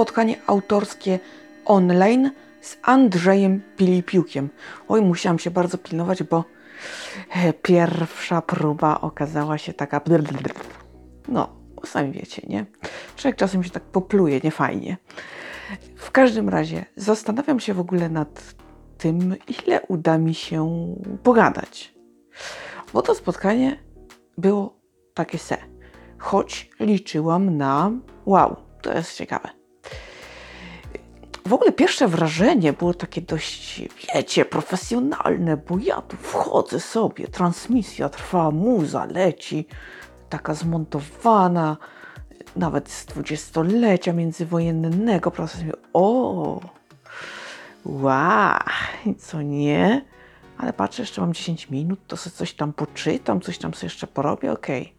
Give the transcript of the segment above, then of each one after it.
spotkanie autorskie online z Andrzejem Pilipiukiem. Oj, musiałam się bardzo pilnować, bo e, pierwsza próba okazała się taka. No, sami wiecie, nie? Człowiek czasem się tak popluje, niefajnie. W każdym razie zastanawiam się w ogóle nad tym, ile uda mi się pogadać. Bo to spotkanie było takie se. Choć liczyłam na wow, to jest ciekawe. W ogóle pierwsze wrażenie było takie dość, wiecie, profesjonalne, bo ja tu wchodzę sobie, transmisja trwa, muza leci, taka zmontowana, nawet z dwudziestolecia międzywojennego. Proces mi, o, wow, co nie? Ale patrzę, jeszcze mam 10 minut, to sobie coś tam poczytam, coś tam sobie jeszcze porobię, okej. Okay.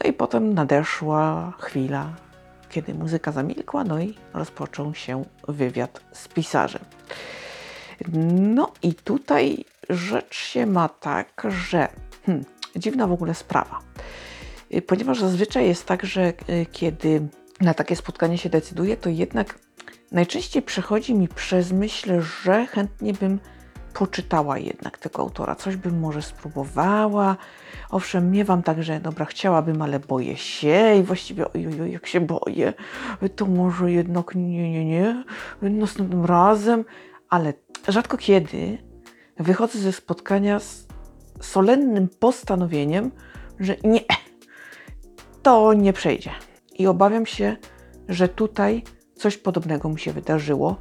No i potem nadeszła chwila, kiedy muzyka zamilkła, no i rozpoczął się wywiad z pisarzem. No i tutaj rzecz się ma tak, że hmm, dziwna w ogóle sprawa. Ponieważ zazwyczaj jest tak, że y, kiedy na takie spotkanie się decyduje, to jednak najczęściej przechodzi mi przez myśl, że chętnie bym poczytała jednak tego autora, coś bym może spróbowała. Owszem, miewam tak, że dobra, chciałabym, ale boję się i właściwie ojoj, jak się boję, to może jednak nie, nie, nie, następnym razem, ale rzadko kiedy wychodzę ze spotkania z solennym postanowieniem, że nie, to nie przejdzie. I obawiam się, że tutaj coś podobnego mi się wydarzyło.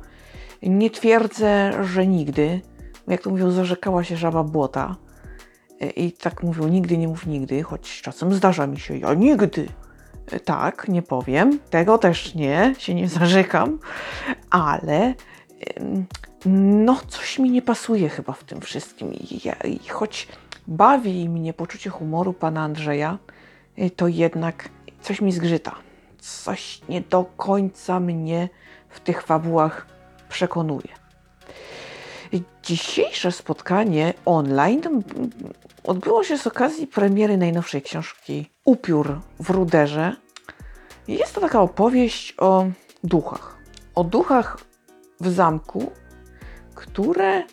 Nie twierdzę, że nigdy, jak to mówią, zarzekała się żaba błota. E, I tak mówią, nigdy nie mów nigdy, choć czasem zdarza mi się, ja nigdy. E, tak, nie powiem, tego też nie, się nie zarzekam, ale no coś mi nie pasuje chyba w tym wszystkim. I, ja, i choć bawi mnie poczucie humoru pana Andrzeja, e, to jednak coś mi zgrzyta. Coś nie do końca mnie w tych fabułach przekonuje. Dzisiejsze spotkanie online odbyło się z okazji premiery najnowszej książki Upiór w ruderze. Jest to taka opowieść o duchach. O duchach w zamku, które y,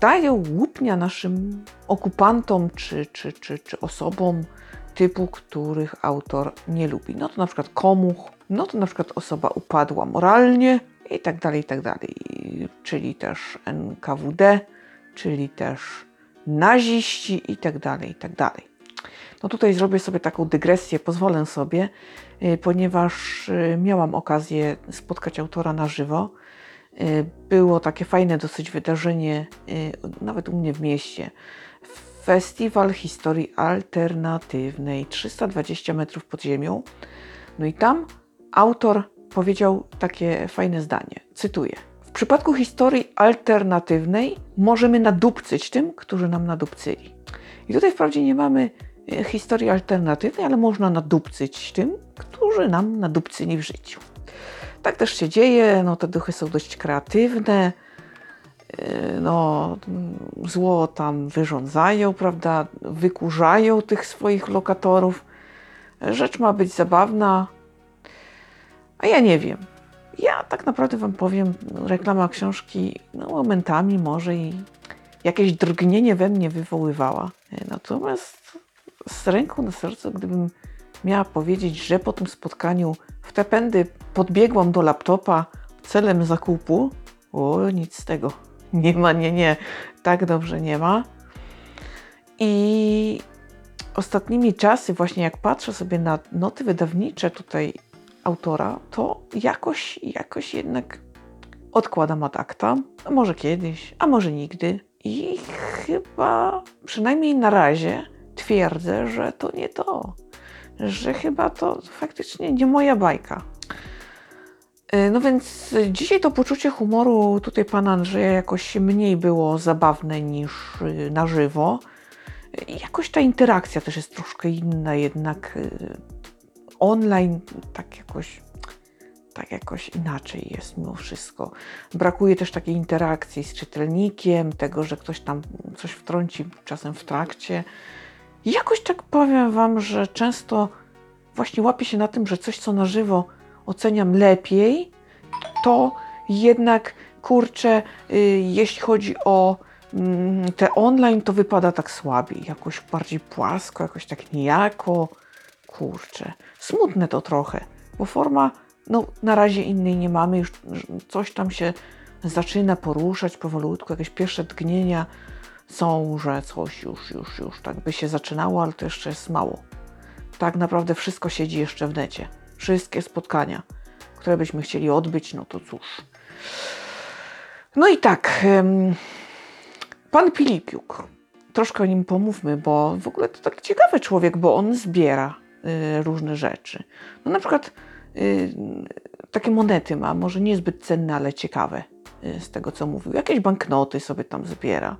dają łupnia naszym okupantom czy, czy, czy, czy osobom typu, których autor nie lubi. No to na przykład komuch, no to na przykład osoba upadła moralnie, i tak dalej, i tak dalej. Czyli też NKWD, czyli też naziści i tak dalej, i tak. No tutaj zrobię sobie taką dygresję, pozwolę sobie, y, ponieważ y, miałam okazję spotkać autora na żywo. Y, było takie fajne dosyć wydarzenie, nawet u mnie w mieście. Festiwal Historii Alternatywnej, 320 metrów pod ziemią. No i tam autor powiedział takie fajne zdanie. Cytuję. W przypadku historii alternatywnej możemy nadupcyć tym, którzy nam nadupcyli. I tutaj wprawdzie nie mamy e, historii alternatywnej, ale można nadupcyć tym, którzy nam nadupcyli w życiu. Tak też się dzieje, no te duchy są dość kreatywne, e, no zło tam wyrządzają, prawda, wykurzają tych swoich lokatorów. Rzecz ma być zabawna, a ja nie wiem. Ja tak naprawdę Wam powiem, reklama książki no, momentami może i jakieś drgnienie we mnie wywoływała. Natomiast z ręką na sercu, gdybym miała powiedzieć, że po tym spotkaniu w te pędy podbiegłam do laptopa celem zakupu, o nic z tego. Nie ma, nie, nie. Tak dobrze nie ma. I ostatnimi czasy, właśnie jak patrzę sobie na noty wydawnicze tutaj autora, to jakoś, jakoś jednak odkładam ad acta. A może kiedyś, a może nigdy. I chyba, przynajmniej na razie, twierdzę, że to nie to. Że chyba to faktycznie nie moja bajka. Y, no więc dzisiaj to poczucie humoru tutaj pana Andrzeja jakoś mniej było zabawne niż y, na żywo. Jakoś ta interakcja też jest troszkę inna jednak y, online tak jakoś, tak jakoś inaczej jest mimo wszystko. Brakuje też takiej interakcji z czytelnikiem, tego, że ktoś tam coś wtrąci czasem w trakcie. Jakoś tak powiem Wam, że często właśnie łapię się na tym, że coś, co na żywo oceniam lepiej, to jednak kurczę, y, jeśli chodzi o mm, te online, to wypada tak słabiej, jakoś bardziej płasko, jakoś tak niejako. Kurczę, smutne to trochę, bo forma, no na razie innej nie mamy, już coś tam się zaczyna poruszać powolutku, jakieś pierwsze tgnienia są, że coś już, już, już tak by się zaczynało, ale to jeszcze jest mało. Tak naprawdę wszystko siedzi jeszcze w necie. Wszystkie spotkania, które byśmy chcieli odbyć, no to cóż. No i tak, pan Filipiuk. Troszkę o nim pomówmy, bo w ogóle to taki ciekawy człowiek, bo on zbiera różne rzeczy. No na przykład y, takie monety ma, może niezbyt cenne, ale ciekawe y, z tego co mówił. Jakieś banknoty sobie tam zbiera.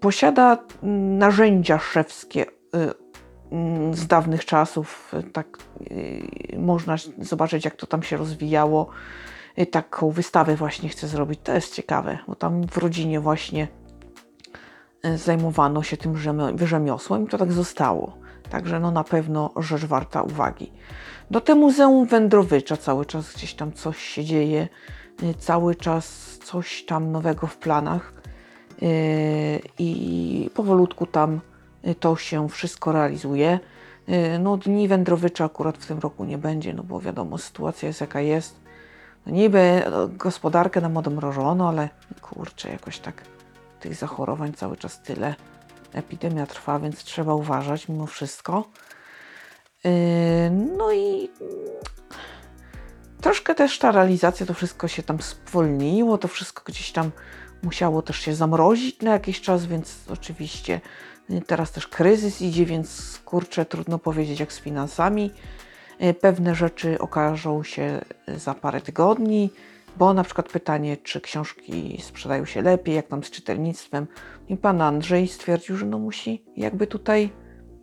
Posiada narzędzia szewskie mm, z dawnych czasów. Tak można zobaczyć, jak to tam się rozwijało taką wystawę właśnie chcę zrobić. To jest ciekawe, bo tam w rodzinie właśnie zajmowano się tym rzemiosłem i to tak zostało. Także no na pewno rzecz warta uwagi. Do te Muzeum Wędrowycza cały czas gdzieś tam coś się dzieje, e, cały czas coś tam nowego w planach e, i powolutku tam to się wszystko realizuje. No dni Wędrowycza akurat w tym roku nie będzie, no bo wiadomo, sytuacja jest jaka jest. No niby no, gospodarkę nam odmrożono, ale kurczę, jakoś tak tych zachorowań cały czas tyle. Epidemia trwa, więc trzeba uważać mimo wszystko. Yy, no i troszkę też ta realizacja, to wszystko się tam spowolniło, to wszystko gdzieś tam musiało też się zamrozić na jakiś czas, więc oczywiście teraz też kryzys idzie, więc kurczę, trudno powiedzieć jak z finansami. E, pewne rzeczy okażą się za parę tygodni, bo na przykład pytanie, czy książki sprzedają się lepiej, jak tam z czytelnictwem. I pan Andrzej stwierdził, że no musi jakby tutaj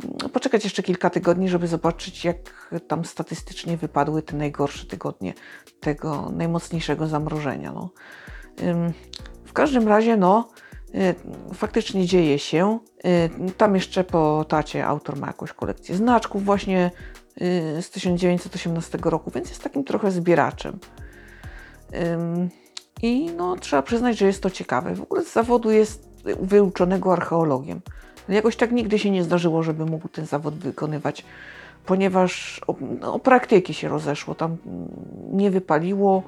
mm, poczekać jeszcze kilka tygodni, żeby zobaczyć, jak tam statystycznie wypadły te najgorsze tygodnie tego najmocniejszego zamrożenia. No. W każdym razie, no, y, faktycznie dzieje się. Y, tam jeszcze po tacie autor ma jakąś kolekcję znaczków właśnie z 1918 roku, więc jest takim trochę zbieraczem. I no, trzeba przyznać, że jest to ciekawe. W ogóle z zawodu jest wyuczonego archeologiem. Jakoś tak nigdy się nie zdarzyło, żeby mógł ten zawód wykonywać, ponieważ o, no, praktyki się rozeszło, tam nie wypaliło,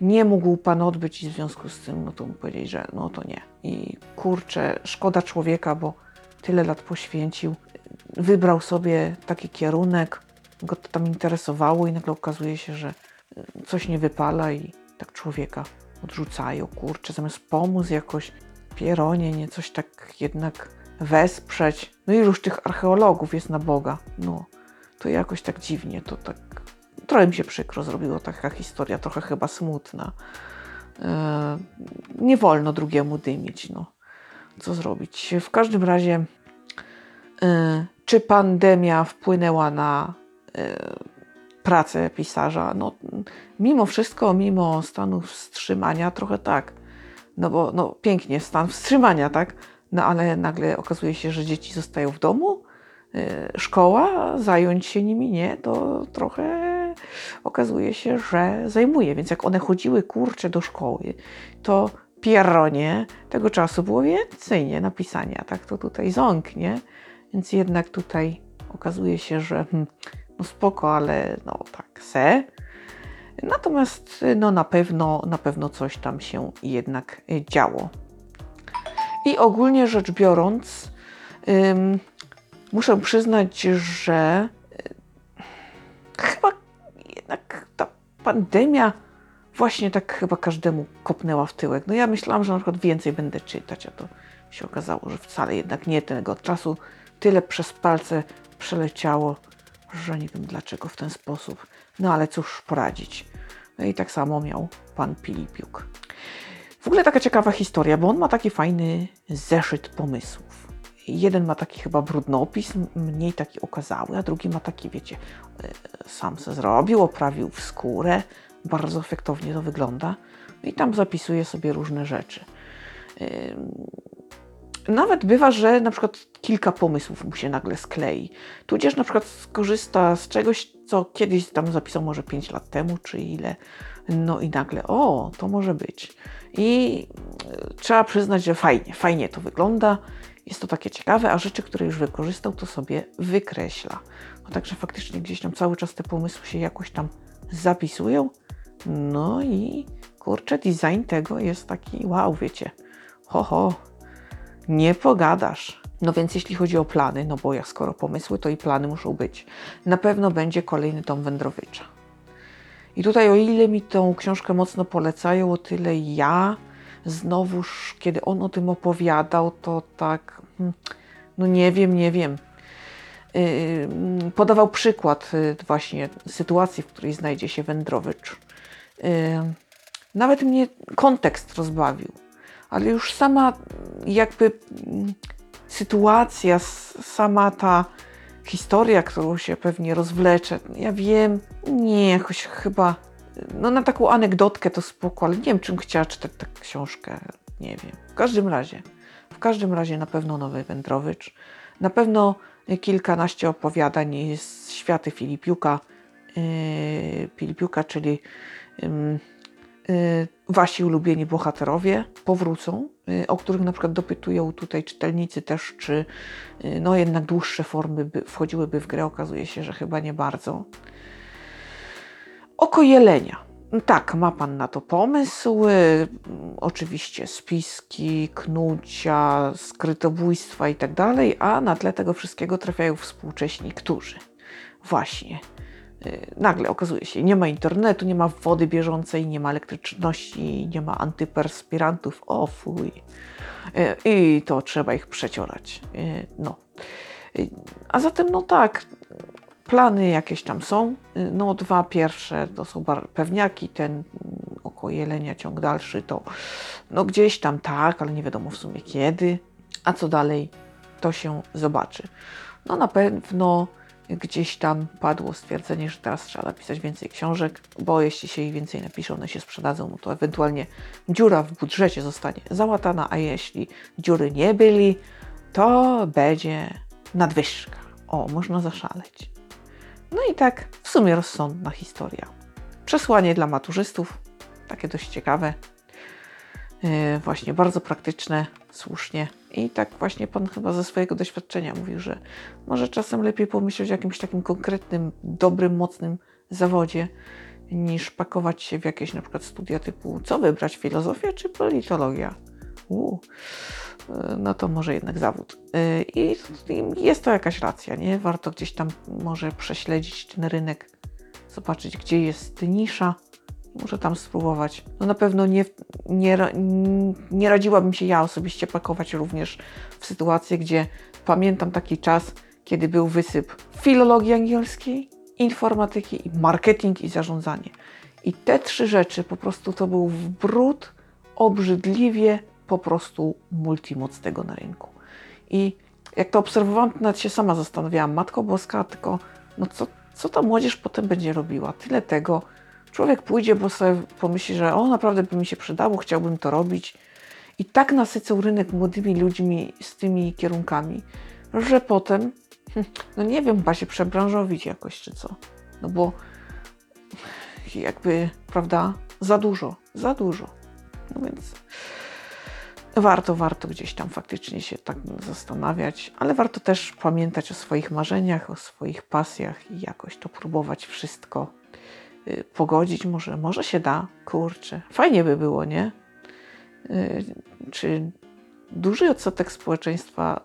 nie mógł pan odbyć i w związku z tym, no to powiedzieć, że no to nie. I kurczę, szkoda człowieka, bo tyle lat poświęcił, wybrał sobie taki kierunek, go to tam interesowało i nagle okazuje się, że coś nie wypala i tak człowieka odrzucają, kurczę, zamiast pomóc jakoś Pieronie, nie coś tak jednak wesprzeć. No i już tych archeologów jest na Boga. No, to jakoś tak dziwnie, to tak trochę mi się przykro zrobiło, taka historia, trochę chyba smutna. E, nie wolno drugiemu dymić, no. Co zrobić? W każdym razie, e, czy pandemia wpłynęła na E, pracę pisarza. No, mimo wszystko, mimo stanu wstrzymania, trochę tak. No bo no, pięknie, stan wstrzymania, tak? No ale nagle okazuje się, że dzieci zostają w domu, e, szkoła, zająć się nimi nie, to trochę okazuje się, że zajmuje. Więc jak one chodziły kurcze do szkoły, to pieronie tego czasu było więcej nie napisania, tak? To tutaj ząknie. Więc jednak tutaj okazuje się, że hmm, no spoko, ale no tak se. Natomiast no na pewno, na pewno coś tam się jednak działo. I ogólnie rzecz biorąc, ym, muszę przyznać, że y, chyba jednak ta pandemia właśnie tak chyba każdemu kopnęła w tyłek. No ja myślałam, że na przykład więcej będę czytać, a to się okazało, że wcale jednak nie tego czasu tyle przez palce przeleciało, że nie wiem dlaczego w ten sposób. No ale cóż poradzić. No i tak samo miał pan Pilipiuk. W ogóle taka ciekawa historia, bo on ma taki fajny zeszyt pomysłów. Jeden ma taki chyba brudnopis, mniej taki okazały, a drugi ma taki, wiecie, e, sam se zrobił, oprawił w skórę, bardzo efektownie to wygląda. No i tam zapisuje sobie różne rzeczy. Nawet bywa, że na przykład kilka pomysłów mu się nagle sklei. Tudzież na przykład skorzysta z czegoś, co kiedyś tam zapisał może 5 lat temu, czy ile. No i nagle, o, to może być. I e, trzeba przyznać, że fajnie, fajnie to wygląda. Jest to takie ciekawe, a rzeczy, które już wykorzystał, to sobie wykreśla. No także faktycznie gdzieś tam cały czas te pomysły się jakoś tam zapisują. No i kurczę, design tego jest taki wow, wiecie. Ho, ho, nie pogadasz. No więc jeśli chodzi o plany, no bo jak skoro pomysły, to i plany muszą być. Na pewno będzie kolejny tom Wędrowicza. I tutaj o ile mi tą książkę mocno polecają, o tyle ja znowuż, kiedy on o tym opowiadał, to tak, hmm, no nie wiem, nie wiem. Yy, podawał przykład yy, właśnie sytuacji, w której znajdzie się Wędrowicz. Nawet mnie kontekst rozbawił, ale już sama jakby mm, sytuacja, sama ta historia, którą się pewnie rozwlecze, ja wiem, nie, jakoś chyba, no na taką anegdotkę to spoko, ale nie wiem, czym chciała czytać tę książkę, nie wiem. W każdym razie, w każdym razie na pewno nowy Wędrowicz, na pewno kilkanaście opowiadań z światy Filipiuka, yy, Filipiuka, czyli wasi ulubieni bohaterowie powrócą, yy, o których na przykład dopytują tutaj czytelnicy też, czy yy, no jednak dłuższe formy by, wchodziłyby w grę. Okazuje się, że chyba nie bardzo. Oko jelenia. Tak, ma Pan na to pomysł. Oczywiście spiski, knucia, skrytobójstwa i tak dalej, a na tle tego wszystkiego trafiają współcześni, którzy właśnie nagle okazuje się, nie ma internetu, nie ma wody bieżącej, nie ma elektryczności, nie ma antyperspirantów, o fuj. Yy, I to trzeba ich przeciorać. Yy, No. A zatem, no tak, plany jakieś tam są. No, dwa pierwsze to są pewniaki, ten mm, oko jelenia, ciąg dalszy to no gdzieś tam tak, ale nie wiadomo w sumie kiedy. A co dalej, to się zobaczy. No na pewno gdzieś tam padło stwierdzenie, że teraz trzeba napisać więcej książek, bo jeśli się ich więcej napisze, one się sprzedadzą, no to ewentualnie dziura w budżecie zostanie załatana, a jeśli dziury nie byli, to będzie nadwyżka. O, można zaszaleć. No i tak w sumie rozsądna historia. Przesłanie dla maturzystów, takie dość ciekawe. Yy, właśnie bardzo praktyczne, słusznie. I tak właśnie Pan chyba ze swojego doświadczenia mówił, że może czasem lepiej pomyśleć o jakimś takim konkretnym, dobrym, mocnym zawodzie, niż pakować się w jakieś na przykład studia typu co wybrać, filozofia czy politologia. Uu, yy, no to może jednak zawód. I i jest to jakaś racja, nie? Warto gdzieś tam może prześledzić ten rynek, zobaczyć gdzie jest nisza, może tam spróbować. No na pewno nie, nie, nie radziłabym się ja osobiście pakować również w sytuację, gdzie pamiętam taki czas, kiedy był wysyp filologii angielskiej, informatyki, i marketing i zarządzanie. I te trzy rzeczy po prostu to był brud, obrzydliwie po prostu multimoc tego na rynku. I jak to obserwowałam, to nawet się sama zastanawiałam, Matko Boska, tylko no co, co ta młodzież potem będzie robiła? Tyle tego, Człowiek pójdzie, bo sobie pomyśli, że o, naprawdę by mi się przydało, chciałbym to robić. I tak nasycą rynek młodymi ludźmi z tymi kierunkami, że potem, hm, no nie wiem, chyba się przebranżowić jakoś czy co. No bo jakby, prawda, za dużo, za dużo. No więc warto, warto gdzieś tam faktycznie się tak zastanawiać, ale warto też pamiętać o swoich marzeniach, o swoich pasjach i jakoś to próbować wszystko pogodzić. Może, może się da, kurczę. Fajnie by było, nie? Y, Czy duży odsetek społeczeństwa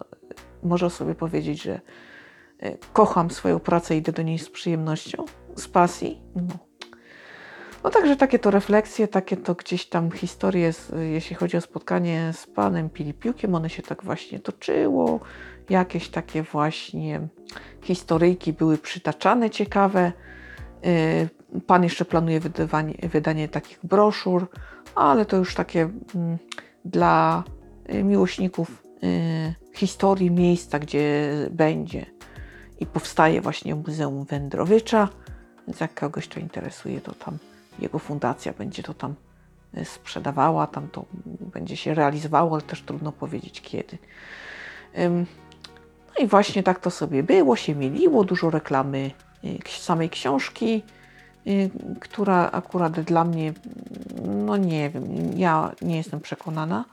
może sobie powiedzieć, że y, kocham swoją pracę, idę do niej z przyjemnością, z pasji? No. No także takie to refleksje, takie to gdzieś tam historie, jeśli chodzi o spotkanie z panem Pilipiukiem, one się tak właśnie toczyło. Jakieś takie właśnie historyjki były przytaczane ciekawe. Pan jeszcze planuje wydanie takich broszur, ale to już takie mm, dla y, miłośników y, historii miejsca, gdzie będzie i powstaje właśnie Muzeum Wędrowicza. Więc jak kogoś to interesuje, to tam jego fundacja będzie to tam y, sprzedawała, tam to będzie się realizowało, ale też trudno powiedzieć kiedy. No i właśnie tak to sobie było, się mieliło, dużo reklamy samej książki, która akurat dla mnie, no nie wiem, ja nie jestem przekonana.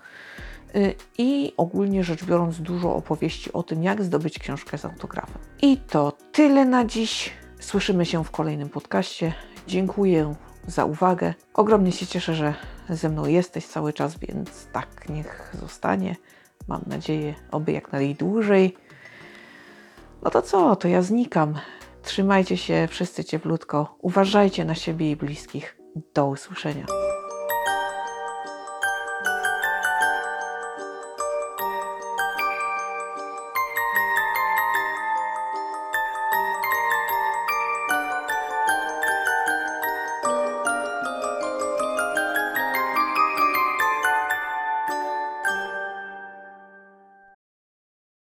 Y, I ogólnie rzecz biorąc, dużo opowieści o tym, jak zdobyć książkę z autografem. I to tyle na dziś. Słyszymy się w kolejnym podcaście. Dziękuję za uwagę. Ogromnie się cieszę, że ze mną jesteś cały czas, więc tak niech zostanie. Mam nadzieję, oby jak najdłużej. No to co, to ja znikam. Trzymajcie się wszyscy cieplutko. Uważajcie na siebie i bliskich. Do usłyszenia.